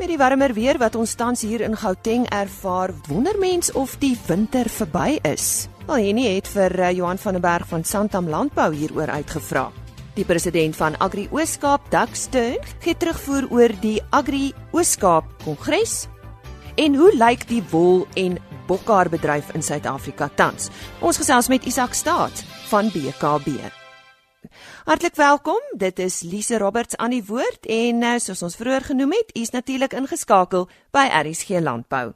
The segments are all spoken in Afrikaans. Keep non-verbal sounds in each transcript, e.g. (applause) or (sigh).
Met die warmer weer wat ons tans hier in Gauteng ervaar, wonder mens of die winter verby is. Wel Henny het vir eh, Johan van der Berg van Santam Landbou hieroor uitgevra. Die president van Agri Ooskaap, Doug Stern, gee terugvoer oor die Agri Ooskaap Kongres en hoe lyk die wol en bokhaarbedryf in Suid-Afrika tans. Ons gesels met Isak Staat van BKB. Hartlik welkom. Dit is Lise Roberts aan die woord en uh, soos ons vroeër genoem het, u is natuurlik ingeskakel by RSG Landbou.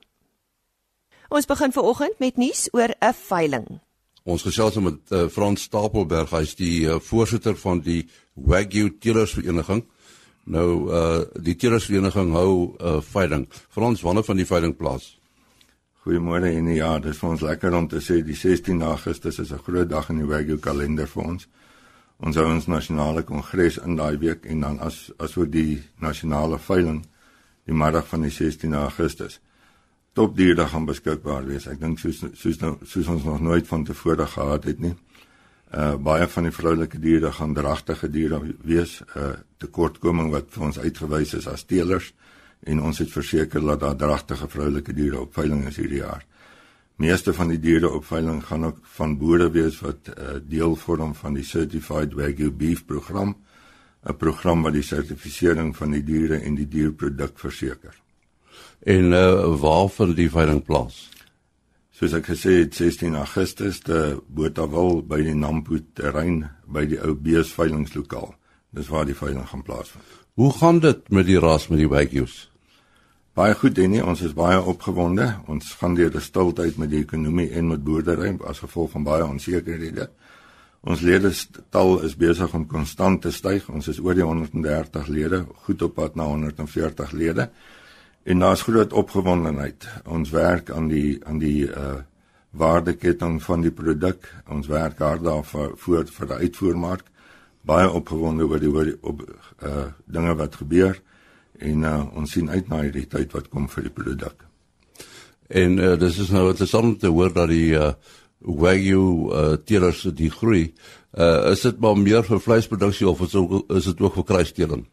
Ons begin vanoggend met nuus oor 'n veiling. Ons gesels met uh, Frans Stapelberg, hy is die uh, voorsitter van die Wagyu Teelersvereniging. Nou uh die Teelersvereniging hou 'n uh, veiling. Frans, wanneer van die veiling plaas? Goeiemôre en ja, dit is vir ons lekker om te sê die 16 Augustus is 'n groot dag in die Wagyu kalender vir ons ons hou ons nasionale kongres in daai week en dan as as ook die nasionale veiling die middag van die 16 Augustus. Top dierdag gaan beskikbaar wees. Ek dink soos soos nou soos ons nog nooit van tevore gehad het nie. Uh baie van die vroulike diere gaan dragtige diere wees. Uh tekortkoming wat vir ons uitgewys is as teelers en ons het verseker dat daar dragtige vroulike diere op veiling is hierdie jaar. Meeste van die diere op veiling gaan ook van boere wees wat uh, deel vorm van die Certified Wagyu Beef program, 'n program wat die sertifisering van die diere en die dierproduk verseker. En uh, waar vind die veiling plaas? Soos ek gesê het 16 Augustus te Botawil by die Nampo terrein by die ou beesveilingslokaal. Dis waar die veiling gaan plaasvind. Hoe gaan dit met die ras met die Wagyus? Baie goed en nie, ons is baie opgewonde. Ons gaan deur 'n stiltyd met die ekonomie en met boerdery as gevolg van baie onsekerhede. Ons ledetal is besig om konstant te styg. Ons is oor die 130 lede, goed op pad na 140 lede. En daar's groot opgewondenheid. Ons werk aan die aan die uh waardeketting van die produk. Ons werk hard daarvoor vir vir die uitvoermark. Baie opgewonde oor die oor die op uh dinge wat gebeur en uh, ons sien uit na hierdie tyd wat kom vir die produk. En uh, dis is nou interessant te hoor dat die uh, Wagyu uh, teelers die groei. Uh, is dit maar meer vir vleisproduksie of is, ook, is dit ook vir kruisteeling?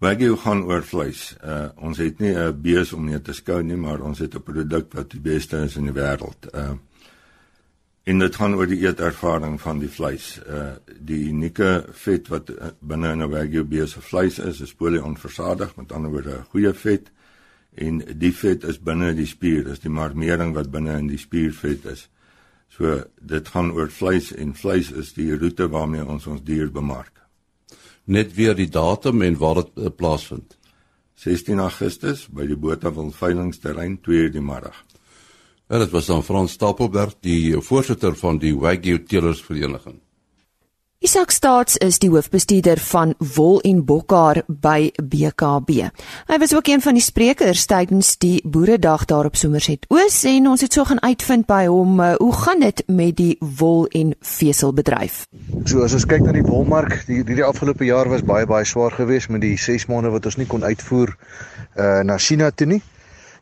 Wagyu gaan oor vleis. Uh, ons het nie 'n bees om net te skou nie, maar ons het 'n produk wat die beste is in die wêreld. Uh, en dit gaan oor die eetervaring van die vleis. Uh die unieke vet wat uh, binne in 'n wagyu bees se vleis is, is polionversadig, met ander woorde goeie vet en die vet is binne die spier, dis die marmering wat binne in die spiervet is. So dit gaan oor vleis en vleis is die roete waarmee ons ons dier bemark. Net weer die datum en waar dit uh, plaasvind. 16 Augustus by die Botawil veilingsterrein 2:00 die middag. En dit was dan Frans Stapelberg, die voorsitter van die Wagyu Teelers Vereniging. Isak Staats is die hoofbestuurder van wol en bokhaar by BKB. Hy was ook een van die sprekers tydens die Boeredag daar op Somerset Oos en ons het so gaan uitvind by hom uh, hoe gaan dit met die wol en veselbedryf. So as ons kyk na die wolmark, die hierdie afgelope jaar was baie baie swaar geweest met die 6 maande wat ons nie kon uitvoer uh, na China toe nie.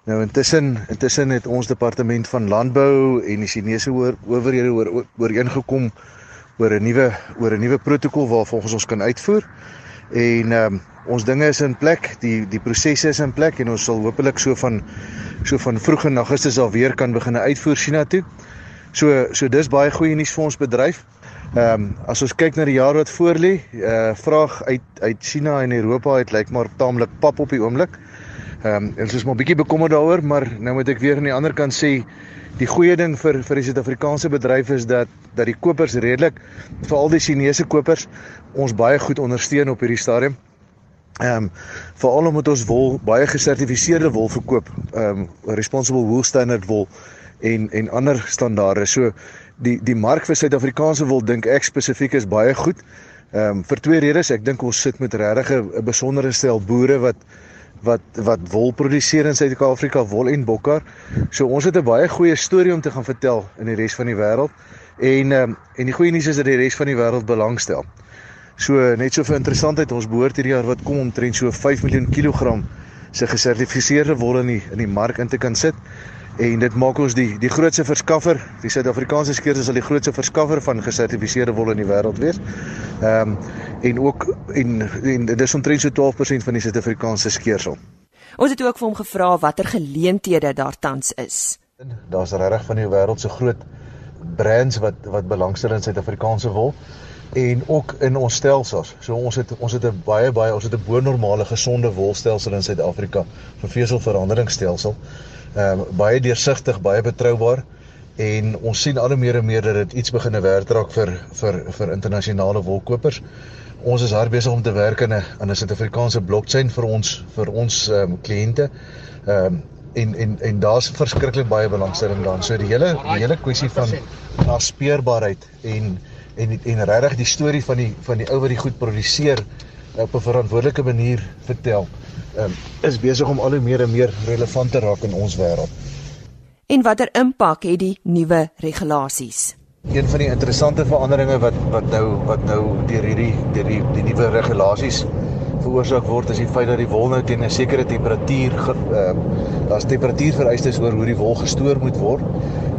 Nou intussen intussen het ons departement van landbou en die Chinese owerhede oor ooreengekom oor 'n nuwe oor 'n nuwe protokol waar volgens ons kan uitvoer. En ehm um, ons dinge is in plek, die die prosesse is in plek en ons sal hopelik so van so van vroeg in Augustus al weer kan begin uitvoer China toe. So so dis baie goeie nuus vir ons bedryf. Ehm um, as ons kyk na die jaar wat voorlê, eh uh, vraag uit uit China en Europa het lyk maar taamlik pap op die oomblik. Ehm um, ons is maar bietjie bekommerd daaroor, maar nou moet ek weer aan die ander kant sê die goeie ding vir vir die Suid-Afrikaanse bedryf is dat dat die kopers redelik veral die Chinese kopers ons baie goed ondersteun op hierdie stadium. Ehm um, veral omdat ons wol baie gesertifiseerde wol verkoop, ehm um, responsible wool standard wol en en ander standaarde. So die die mark vir Suid-Afrikaanse wol dink ek spesifiek is baie goed. Ehm um, vir twee redes, ek dink ons sit met regtig 'n besondere stel boere wat wat wat wol produseer in Suid-Afrika, wol en bokkar. So ons het 'n baie goeie storie om te gaan vertel in die res van die wêreld. En ehm um, en die goeie nuus is dat die res van die wêreld belangstel. So net so vir interessantheid, ons behoort hierdie jaar wat kom omtrent so 5 miljoen kilogram se gesertifiseerde wol in die in die mark in te kan sit en dit maak ons die die grootste verskaffer, die Suid-Afrikaanse skeerders sal die grootste verskaffer van gesertifiseerde wol in die wêreld wees. Ehm um, en ook en en dit is omtrent so 12% van die Suid-Afrikaanse skeersel. Ons het ook vir hom gevra watter geleenthede daar tans is. Daar's regtig van die wêreld se groot brands wat wat belangstel in Suid-Afrikaanse wol en ook in ons stelsels. So ons het ons het 'n baie baie ons het 'n bo-normale gesonde wolstelsel in Suid-Afrika vir veselveranderingsstelsel. Ehm um, baie deursigtig, baie betroubaar en ons sien al hoe meer en meer dat dit iets begine werk raak vir vir vir internasionale wolkopers. Ons is hard besig om te werk in 'n in 'n Suid-Afrikaanse blockchain vir ons vir ons ehm um, kliënte. Ehm um, en en en daar's verskriklik baie belangstelling daarin. So die hele die hele kwessie van naspeurbaarheid en en en regtig die storie van die van die ou wat die goed produseer op 'n verantwoordelike manier vertel. Um, is besig om al hoe meer en meer relevant te raak in ons wêreld. En watter impak het die nuwe regulasies? Een van die interessante veranderinge wat wat nou wat nou deur hierdie deur die die nuwe regulasies veroorsaak word is die feit dat die wol nou teen 'n sekere temperatuur ehm uh, daar's temperatuurvereistes oor hoe die wol gestoor moet word.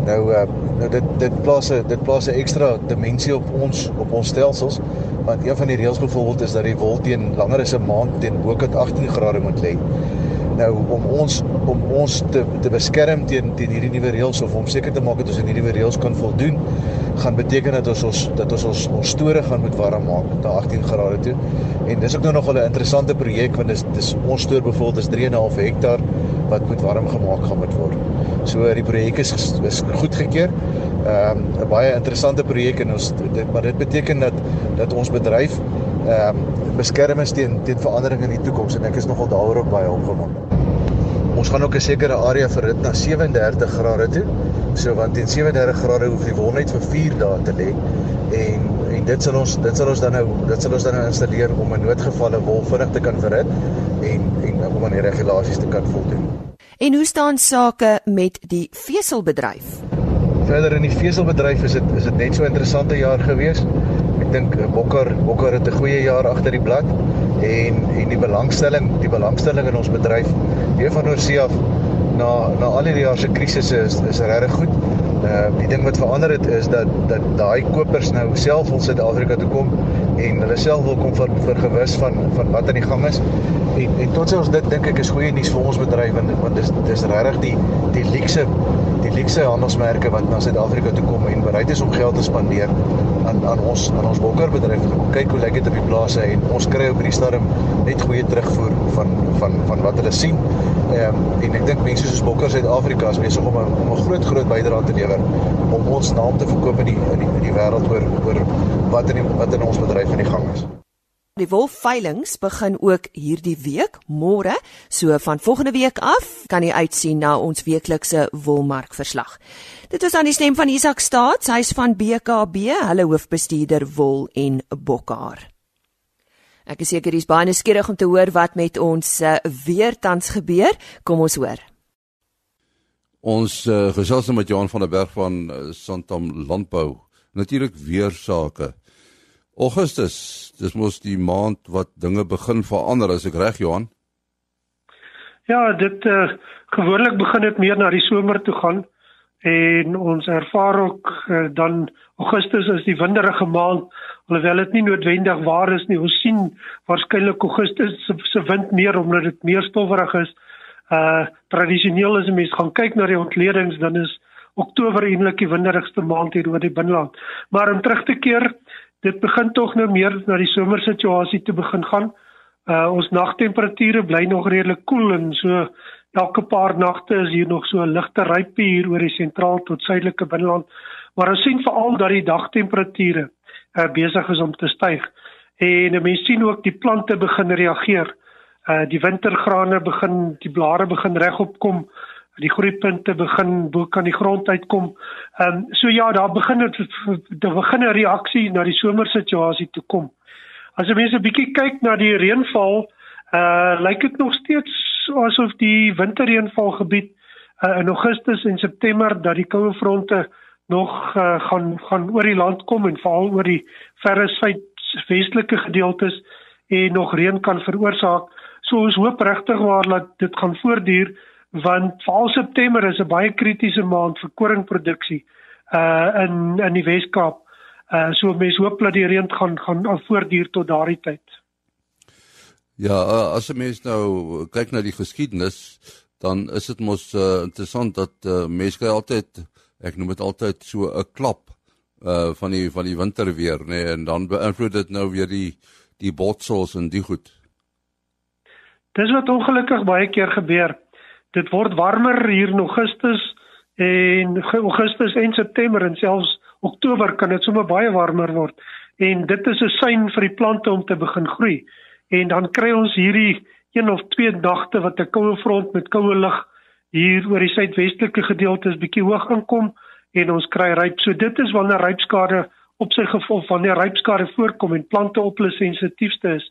Nou uh, nou dit dit plaas 'n dit plaas 'n ekstra dimensie op ons op ons stelsels want een van die reëls byvoorbeeld is dat die wol teen langer as 'n maand teen bokant 18 grade moet lê. Nou om ons om ons te te beskerm teen teen hierdie nuwe reëls of om seker te maak dat ons aan hierdie reëls kan voldoen, gaan beteken dat ons ons dat ons ons, ons store gaan moet warm maak na 18 grade toe. En dis ook nou nog 'n interessante projek want dis dis ons store byvoorbeeld is 3.5 hektaar wat moet warm gemaak gaan moet word. So die projek is is goedgekeur. Ehm um, 'n baie interessante projek en ons dit maar dit beteken dat dat ons bedryf ehm um, beskerm is teen teen verandering in die toekoms en ek is nogal daaroor ook baie opgewonde. Ons gaan ook 'n sekere area verrit na 37 grade toe. So want teen 37 grade hoef die wol net vir 4 dae te lê en en dit sal ons dit sal ons dan nou dit sal ons dan nou installeer om in noodgevalle wol vinnig te kan verrit en en om aan die regulasies te kan voldoen. En hoe staan sake met die veselbedryf? Verder in die veselbedryf is dit is dit net so interessante jaar gewees. Dink Bokker Bokker het 'n goeie jaar agter die blad en en die belangstelling die belangstelling in ons bedryf weer van oorsee af na na al hierdie jaar se krisisse is is regtig goed. Uh die ding wat verander het is dat dat daai kopers nou self wil Suid-Afrika toe kom en hulle self wil kom vir vir gewis van van wat aan die gang is. En en tot ons dit dink ek is goeie nuus vir ons bedryf want want dis dis regtig die die luxe die luxe handelsmerke wat na Suid-Afrika toe kom en bereid is om geld te spandeer aan aan ons aan ons bokkerbedryf. Kyk hoe lekker dit op die plase en ons kry op hierdie stadium net goeie terugvoer van van van wat hulle sien. Ehm um, en ek dink mense soos Bokker Suid-Afrika is besig om 'n om 'n groot groot bydrae te lewer om ons naam te verkoop in die in die, die wêreld oor oor wat in die, wat in ons bedryf aan die gang is. Die wolveilings begin ook hierdie week, môre, so van volgende week af kan jy uitsien na ons weeklikse wolmarkverslag. Dit is aan die stem van Isak Staats, hy's van BKB, hulle hoofbestuurder wol en bokhaar. Ek is seker jy's baie nuuskierig om te hoor wat met ons uh, weer tans gebeur. Kom ons hoor. Ons uh, gesels nou met Johan van der Berg van uh, Santam Landbou. Natuurlik weer sake. Augustus, dis mos die maand wat dinge begin verander as ek reg Johan. Ja, dit uh, gewoonlik begin dit meer na die somer toe gaan en ons ervaar ook uh, dan Augustus is die winderige maand alhoewel dit nie noodwendig waar is nie. Ons sien waarskynlik Augustus se, se wind meer omdat dit meer stowwerig is. Uh tradisioneel as 'n mens gaan kyk na die ontledings dan is Oktober eintlik die winderigste maand hier oor die binneland. Maar om terug te keer, dit begin tog nou meer na die somersituasie te begin gaan. Uh ons nagtemperature bly nog redelik koel en so elke paar nagte is hier nog so 'n ligte rypie hier oor die sentraal tot suidelike binneland. Maar ons sien veral dat die dagtemperature uh besig is om te styg. En mense sien ook die plante begin reageer. Uh die wintergrane begin die blare begin regop kom die groeipunte begin bo kan die grond uitkom. Ehm um, so ja, daar begin dit daar begin 'n reaksie na die somersituasie toe kom. As jy mense 'n bietjie kyk na die reënval, uh lyk dit nog steeds asof die winterreënvalgebied uh, in Augustus en September dat die koue fronte nog uh, gaan gaan oor die land kom en veral oor die verre suidwestelike gedeeltes en nog reën kan veroorsaak. So ons hoop regtig maar dat dit gaan voortduur want val September is 'n baie kritiese maand vir koringproduksie uh in in die Wes-Kaap. Uh so mense hoop dat die reën gaan gaan voortduur tot daardie tyd. Ja, uh, as 'n mens nou kyk na die geskiedenis, dan is dit mos uh, interessant dat uh, mense altyd ek noem dit altyd so 'n klap uh van die van die winterweer nê nee, en dan beïnvloed dit nou weer die die botsels en die goed. Dis wat ongelukkig baie keer gebeur. Dit word warmer hier in Augustus en Augustus en September en selfs Oktober kan dit sommer baie warmer word en dit is 'n sein vir die plante om te begin groei. En dan kry ons hierdie een of twee nagte wat 'n koue front met koue lug hier oor die suidwestelike gedeeltes bietjie hoog inkom en ons kry ryp. So dit is wanneer rypskade op sy gevolg wanneer rypskade voorkom en plante op hulle sensitiefste is,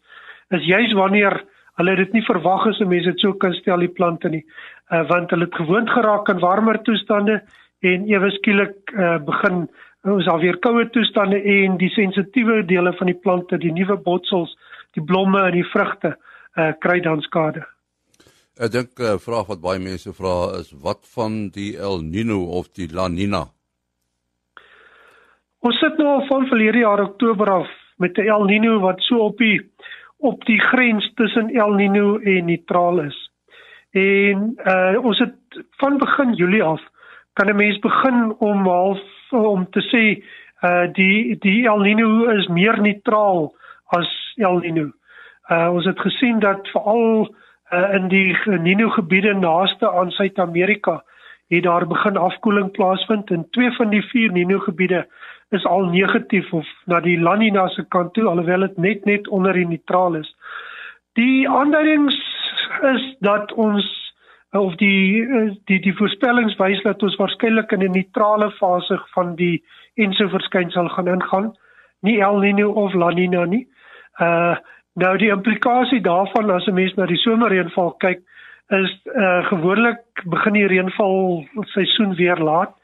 is juis wanneer hulle dit nie verwag is om mense dit so kan stel die plante nie. Uh want hulle het gewoond geraak aan warmer toestande en ewe skielik uh begin ons al weer koue toestande en die sensitiewe dele van die plante, die nuwe botsels, die blomme en die vrugte uh kry dan skade. Ek dink 'n uh, eh, vraag wat baie mense vra is wat van die El Nino of die La Nina? Ons sit nou al van verlede jaar Oktober af met 'n El Nino wat so op die op die grens tussen El Nino en neutraal is. En uh ons het van begin Julie af kan 'n mens begin om half om te sê uh die die El Nino is meer neutraal as El Nino. Uh ons het gesien dat veral uh, in die Nino gebiede naaste aan Suid-Amerika het daar begin afkoeling plaasvind en twee van die vier Nino gebiede is al negatief of na die La Nina se kant toe alhoewel dit net net onder die neutraal is. Die aanduidings is dat ons of die die die voorspellings wys dat ons waarskynlik in 'n neutrale fase van die Enso verskynsel gaan ingaan, nie El Nino of La Nina nie. Uh Nou die implikasie daarvan as 'n mens na die somerreënval kyk is uh gewoonlik begin die reënval seisoen weer laat.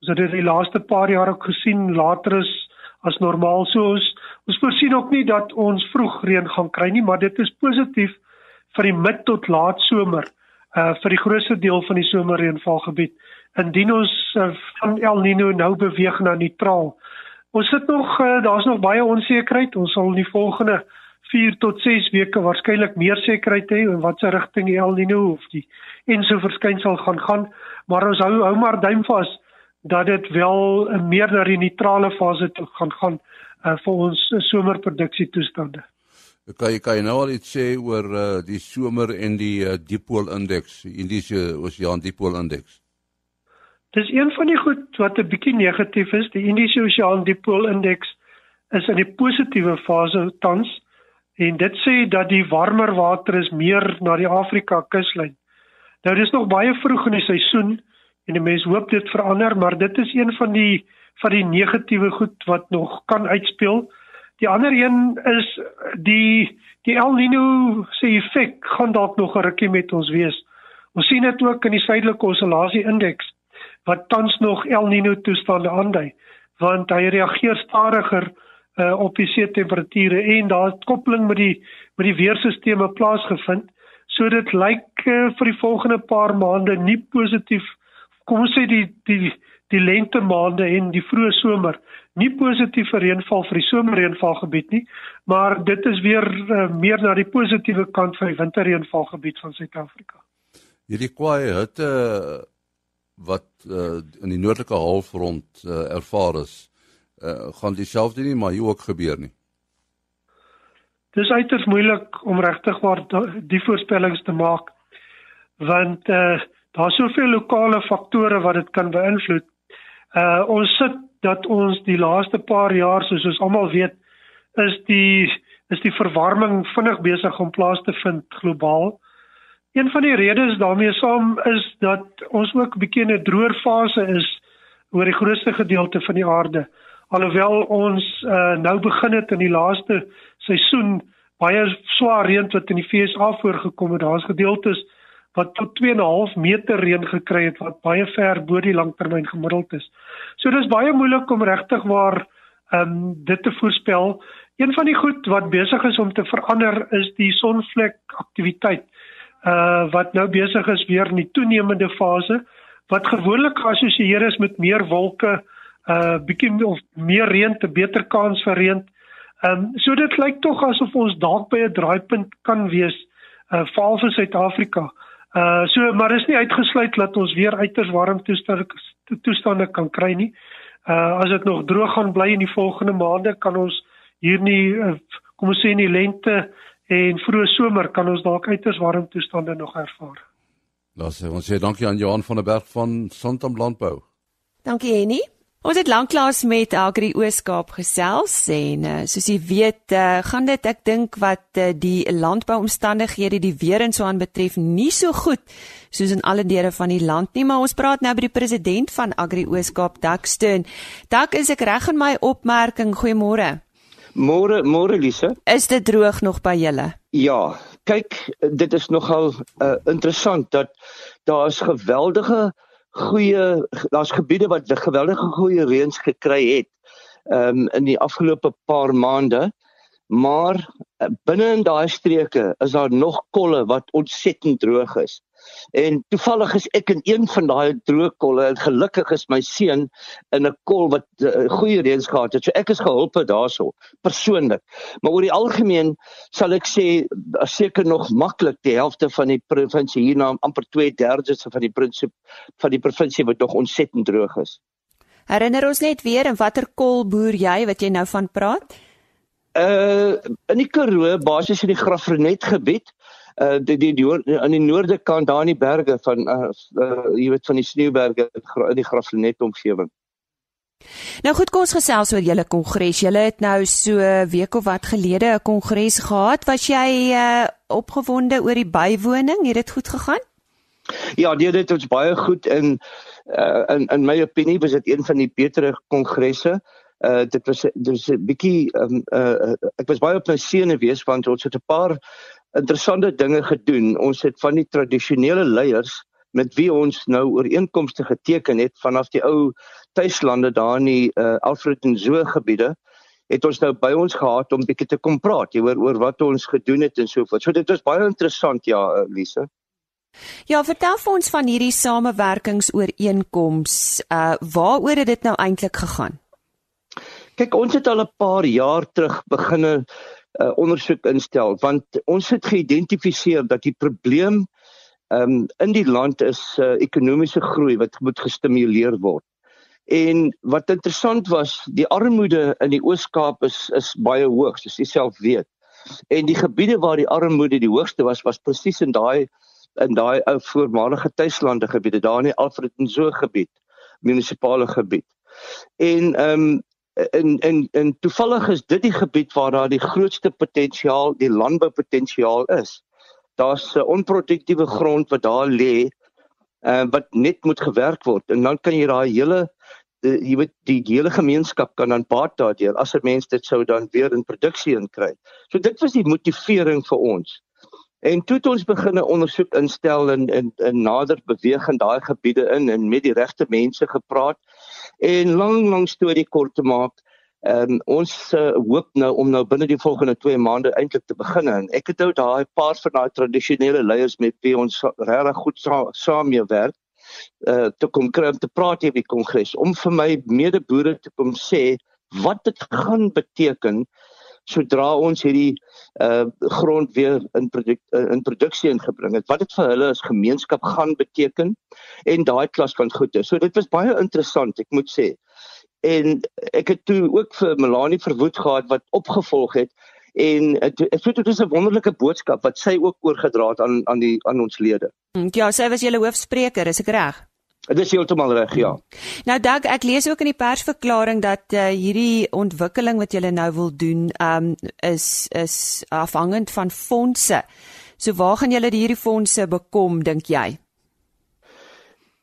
Ons het dit die laaste paar jaar ook gesien later is as normaal so ons ons voorsien ook nie dat ons vroeg reën gaan kry nie, maar dit is positief vir die mid tot laat somer uh vir die grootste deel van die somerreënvalgebied. Indien ons uh, van El Nino nou beweeg na neutraal. Ons sit nog uh, daar's nog baie onsekerheid. Ons sal in die volgende 4 tot 6 weke waarskynlik meer sekerheid hê in watter rigting die El Niño of die enso verskynsel gaan gaan, maar ons hou hou maar duim vas dat dit wel meer na die neutrale fase toe gaan gaan uh, vir ons somerproduksie toestande. Kan jy kan jy nou al iets sê oor uh, die somer en die uh, dipool indeks, Indiese Oseaan dipool indeks? Dis een van die goed wat 'n bietjie negatief is. Die Indiese Oseaan dipool indeks is in die positiewe fase tans. En dit sê dat die warmer water is meer na die Afrika kuslyn. Nou dis nog baie vroeg in die seisoen en die mense hoop dit verander, maar dit is een van die van die negatiewe goed wat nog kan uitspeel. Die ander een is die die El Niño se effek gaan dalk nog 'n rukkie met ons wees. Ons sien dit ook in die suidelike oscillasie indeks wat tans nog El Niño toestande aandui, want hy reageer stadiger uh, op die see temperature en daar koppeling met die met die weerstelsels plaasgevind. So dit lyk uh, vir die volgende paar maande nie positief kom ons sê die die die lente maande en die vroeë somer nie positief vir reënval vir die somerreënvalgebied nie, maar dit is weer uh, meer na die positiewe kant van die winterreënvalgebied van Suid-Afrika. Hierdie kwaai hitte wat uh, in die noordelike halfrond uh, ervaar is, uh, gaan dieselfde nie maar hier ook gebeur nie. Dis uiters moeilik om regtig waar die voorspellings te maak want uh daar's soveel lokale faktore wat dit kan beïnvloed. Uh ons sit dat ons die laaste paar jaar soos ons almal weet is die is die verwarming vinnig besig om plaas te vind globaal. Een van die redes daarmee saam is dat ons ook 'n bietjie in 'n droër fase is oor die grootste gedeelte van die aarde alhoewel ons uh, nou begin het in die laaste seisoen baie swaar reën wat in die FSA voorgekom het. Daar's gedeeltes wat tot 2.5 meter reën gekry het wat baie ver bo die langtermyn gemiddeld is. So dis baie moeilik om regtig waar ehm um, dit te voorspel. Een van die goed wat besig is om te verander is die sonvlek aktiwiteit uh wat nou besig is weer in die toenemende fase wat gewoonlik geassosieer is met meer wolke uh bietjie of meer reën te beter kans vir reën. Ehm um, so dit lyk tog asof ons dalk by 'n draaipunt kan wees uh val vir Suid-Afrika. Uh so maar is nie uitgesluit dat ons weer uiters warm toestande toestande kan kry nie. Uh as dit nog droog gaan bly in die volgende maande kan ons hier nie uh, kom ons sê in die lente en vroeë somer kan ons dalk uiters warm toestande nog ervaar. Laat ons sê dankie aan Johan van der Berg van Santam Landbou. Dankie Henny. Ons het lanklaas met Agri Ooskaap gesels en uh, soos jy weet, uh, gaan dit ek dink wat uh, die landbouomstandighede die weer en so aan betref nie so goed soos in alle dele van die land nie, maar ons praat nou by die president van Agri Ooskaap, Dak Steyn. Dak, is ek reg in my opmerking? Goeiemôre. Môre, môre Lise. Is dit droog nog by julle? Ja, kyk, dit is nogal uh, interessant dat daar is geweldige goeie daar's gebiede wat geweldige goeie reëns gekry het um, in die afgelope paar maande maar uh, binne in daai streke is daar nog kolle wat ontsettend droog is En toevallig is ek in een van daai droogkolle en gelukkig is my seun in 'n kol wat uh, goeie reëns gehad het. So ek is gehelp daarso persoonlik. Maar oor die algemeen sal ek sê seker nog maklik die helfte van die provinsie hierna amper 2/3 van die prinsip van die provinsie wat nog ontsettend droog is. Herinner ons net weer in watter kol boer jy wat jy nou van praat? Uh in die Karoo, basies in die Graafrenet gebied uh die die, die aan die noorde kant daar in die berge van uh, uh jy weet van die sneeuberge in die Graflenet omgewing. Nou goed, kom ons gesels oor julle kongres. Julle het nou so week of wat gelede 'n kongres gehad. Was jy uh opgewonde oor die bywoning? Het dit goed gegaan? Ja, nee, dit het baie goed in uh in in my opinie was dit een van die betere kongresse. Uh dit was dis 'n bietjie um uh ek was baie op my senuwees want ons het 'n paar interessante dinge gedoen. Ons het van die tradisionele leiers met wie ons nou ooreenkomste geteken het vanaf die ou tuislande daar in die uh, Alfred en Zoo gebiede het ons nou by ons gehad om bietjie te kom praat oor oor wat ons gedoen het en so voort. So dit was baie interessant ja, Lise. Ja, vertel vir ons van hierdie samewerkingsooreenkoms. Uh waaroor het dit nou eintlik gegaan? Kyk, ons het al 'n paar jaar terug begine uh, ondersoek instel want ons het geïdentifiseer dat die probleem um, in die land is uh, ekonomiese groei wat moet gestimuleer word. En wat interessant was, die armoede in die Oos-Kaap is is baie hoog, soos jy self weet. En die gebiede waar die armoede die hoogste was, was presies in daai in daai ou voormalige tuislande gebiede, daar in die Alfred en so gebied, munisipale gebied. En ehm um, in in in toevallig is dit die gebied waar daar die grootste potensiaal, die landboupotensiaal is. Daar's 'n onproduktiewe grond wat daar lê, uh, wat net moet gewerk word en dan kan jy daai hele die, jy weet die, die hele gemeenskap kan dan baat daardeur as 'n mens dit sou dan weer in produksie inkry. So dit was die motivering vir ons. En toe het ons begin 'n ondersoek instel en in in nader beweeg in daai gebiede in en met die regte mense gepraat En lang lang storie kort te maak, ehm um, ons uh, hoop nou om nou binne die volgende 2 maande eintlik te begin en ek het nou daai paar van daai tradisionele leiers met wie ons regtig goed sa saamwerk uh te kom kry om te praat hier by die kongres om vir my medeboere te kom sê wat dit gaan beteken sodra ons hierdie uh grond weer in produk uh, in produksie ingebring het wat dit vir hulle as gemeenskap gaan beteken en daai klas van goede. So dit was baie interessant, ek moet sê. En ek het toe ook vir Melanie verwoed gehad wat opgevolg het en ek voel dit is 'n wonderlike boodskap wat sy ook oorgedra het aan aan die aan ons lede. Ja, sy was julle hoofspreker, is ek reg? Dit is heeltemal reg, ja. Nou Dag, ek lees ook in die persverklaring dat uh, hierdie ontwikkeling wat julle nou wil doen, um is is afhangend van fondse. So waar gaan julle hierdie fondse bekom dink jy?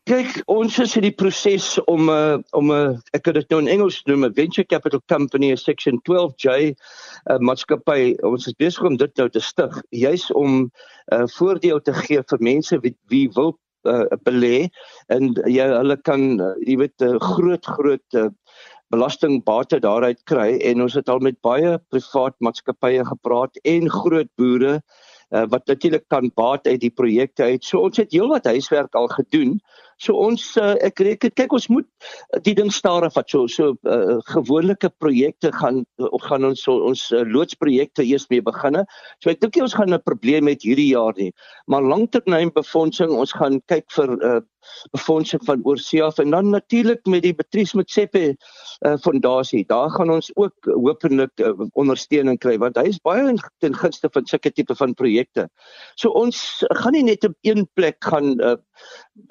Kyk, ons is in die proses om 'n uh, om 'n uh, ek het dit nou in Engels noem 'n venture capital company, 'n section 12J uh, maatskappy. Ons is besig om dit nou te stig, juis om 'n uh, voordeel te gee vir mense wie, wie wil uh, belê en jy hulle kan uh, jy weet 'n uh, groot groot uh, belastingbate daaruit kry en ons het al met baie privaat maatskappye gepraat en groot boere uh, wat natuurlik kan baat uit die projekte uit. So ons het heelwat huiswerk al gedoen So ons uh, ek reken kyk ons moet die ding stadig vat so so uh, gewone projekte gaan uh, gaan ons so, ons uh, loodsprojekte eers mee beginne. So ek dink ons gaan 'n probleem met hierdie jaar nie. Maar langtermyn befondsing ons gaan kyk vir uh, befondsing van oorsee af en dan natuurlik met die Patrice Motsepe uh, fondasie. Daar gaan ons ook hopelik uh, ondersteuning kry want hy is baie ten gunste van sulke tipe van projekte. So ons gaan nie net op een plek gaan uh,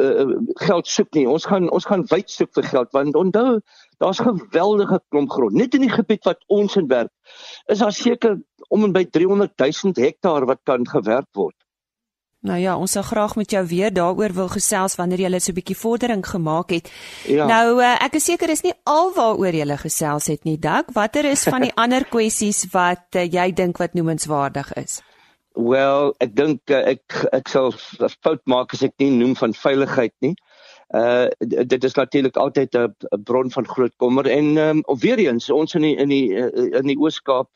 uh, geld soek nie. Ons gaan ons gaan wyd soek vir geld want onthou daar's geweldige klomp grond. Net in die gebied wat ons in werk is daar seker om en by 300 000 hektaar wat kan gewerk word. Nou ja, ons sou graag met jou weer daaroor wil gesels wanneer jy so 'n bietjie vordering gemaak het. Ja. Nou uh, ek is seker is nie alwaaroor jy gesels het nie, Dak. Watter is van die (laughs) ander kwessies wat uh, jy dink wat noemenswaardig is? Wel, ek dink uh, ek ek sal 'n fout maak as ek nie noem van veiligheid nie. Uh dit is natuurlik altyd 'n bron van groot kommer en um, of weer eens ons in die in die in die Ooskaap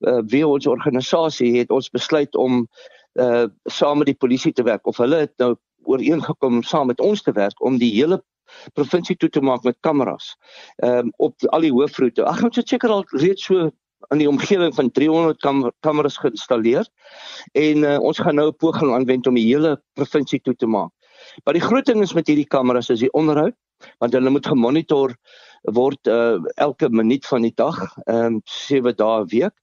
uh, wie ons organisasie het ons besluit om uh saam met die polisie te werk of hulle het nou ooreengekom saam met ons te werk om die hele provinsie toe te maak met kameras. Ehm um, op al die hoofroete. Ag ons het seker al reeds so in die omgewing van 300 kam kameras geïnstalleer en uh, ons gaan nou 'n poging aanwend om die hele provinsie toe te maak. Maar die groot ding is met hierdie kameras is die onderhoud want hulle moet gemonitor word uh, elke minuut van die dag, ehm um, 7 dae 'n week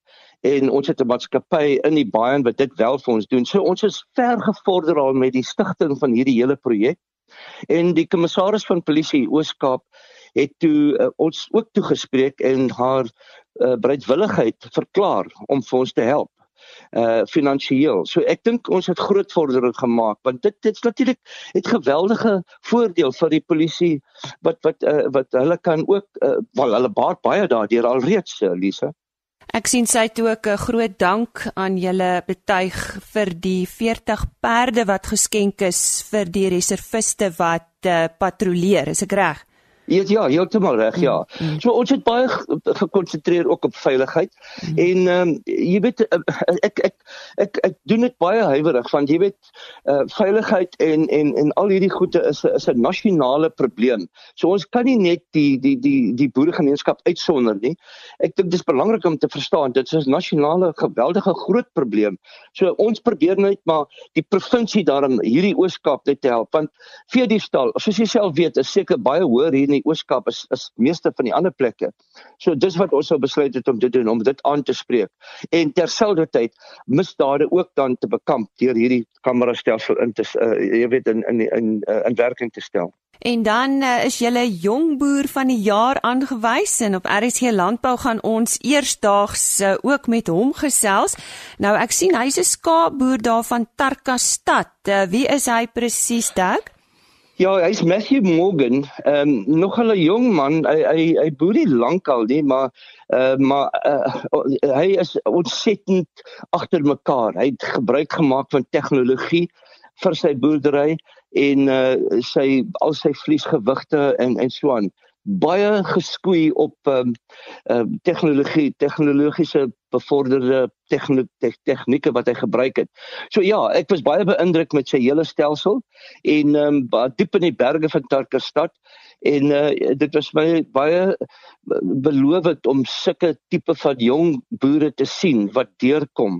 en ons het 'n maatskappy in die baie wat dit wel vir ons doen. So ons is ver gevorder al met die stigting van hierdie hele projek. En die kommissaris van polisie Oos-Kaap het toe uh, ons ook toegespreek en haar uh, bereidwilligheid verklaar om vir ons te help uh finansiëel. So ek dink ons het groot vordering gemaak want dit dit's natuurlik het geweldige voordeel vir die polisie wat wat uh, wat hulle kan ook uh, wel hulle baat baie daardeur alreeds Lisa. Ek sien sy het ook 'n groot dank aan julle betuig vir die 40 perde wat geskenk is vir die reserviste wat uh, patrolleer, is ek reg? Ja, ja, heeltemal reg, ja. Mm, mm. So ons het baie gekonsentreer ook op veiligheid. Mm. En ehm um, jy weet eh, ek ek ek ek doen dit baie huiwerig want jy weet uh veiligheid en en en al hierdie goede is is 'n nasionale probleem. So ons kan nie net die die die die boeregemeenskap uitsonder nie. Ek dink dis belangrik om te verstaan dit is 'n nasionale geweldige groot probleem. So ons probeer net maar die provinsie daarin hierdie Ooskaap net help want veediefstal, soos jy self weet, is seker baie hoër hier in die Ooskaap is is meeste van die ander plekke. So dis wat ons sou besluit het om te doen om dit aan te spreek. En terselfdertyd misdade ook dan te bekamp deur hierdie kamera stelsel in te uh, jy weet in in in uh, in werking te stel. En dan uh, is julle jong boer van die jaar aangewys en op RSC Landbou gaan ons eersdaags uh, ook met hom gesels. Nou ek sien hy's 'n skaapboer daar van Tarkastad. Uh, wie is hy presies, Dirk? Ja, hy's Matthew Morgan. Ehm um, nog 'n jong man. Hy hy hy boer nie lankal nie, maar uh, maar uh, hy is ontsettend agter mekaar. Hy het gebruik gemaak van tegnologie vir sy boerdery en uh, sy al sy vliesgewigte en en so aan baie geskoei op ehm um, um, tegnologie, tegnologiese bevorderde tegnieke wat hy gebruik het. So ja, ek was baie beïndruk met sy hele stelsel en ehm um, diep in die berge van Tarkastad en uh, dit was my baie belovend om sulke tipe van jong boere te sien wat deurkom.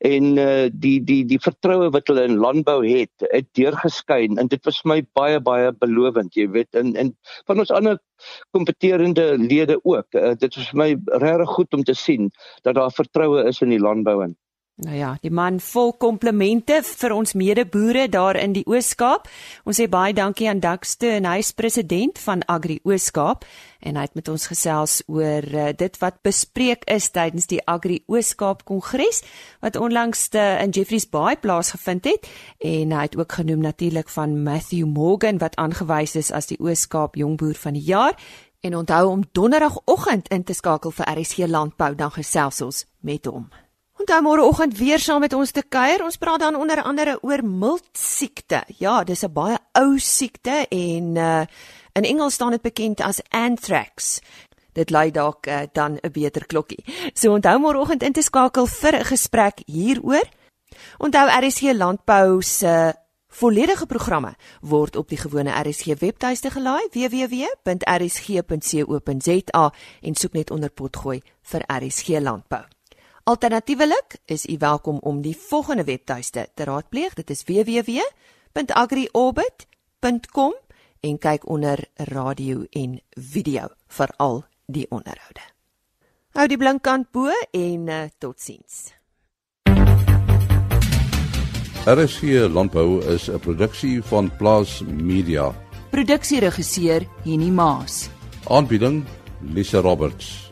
En uh, die die die vertroue wat hulle in landbou het het deurgeskyn en dit was my baie baie belovend jy weet. En en van ons ander kompeterende lede ook uh, dit was vir my regtig goed om te sien dat daar vertroue is in die landbou in Nou ja, die man vol komplimente vir ons medeboere daar in die Oos-Kaap. Ons sê baie dankie aan Daxte en hy is president van Agri Oos-Kaap en hy het met ons gesels oor uh, dit wat bespreek is tydens die Agri Oos-Kaap Kongres wat onlangs te, eh, in Jeffreys Bay plaasgevind het en hy het ook genoem natuurlik van Matthew Morgan wat aangewys is as die Oos-Kaap jongboer van die jaar. En onthou om donderdagoggend in te skakel vir RSC Landbou dan gesels ons met hom. Onthou môreoggend weer saam met ons te kuier. Ons praat dan onder andere oor miltsiekte. Ja, dis 'n baie ou siekte en uh in Engels staan dit bekend as anthrax. Dit lei dalk uh, dan 'n beter klokkie. So onthou môreoggend in te skakel vir 'n gesprek hieroor. Onthou RSC Landbou se Volledige programme word op die gewone RSG webtuiste gelaai www.rsg.co.za en soek net onder potgooi vir RSG landbou. Alternatiefelik is u welkom om die volgende webtuiste te raadpleeg. Dit is www.agriorbit.com en kyk onder radio en video vir al die onderhoude. Hou die blinkkant bo en uh, totsiens. RSG Landbou is 'n produksie van Plaas Media. Produksieregisseur Henny Maas Aanbieding Lisa Roberts.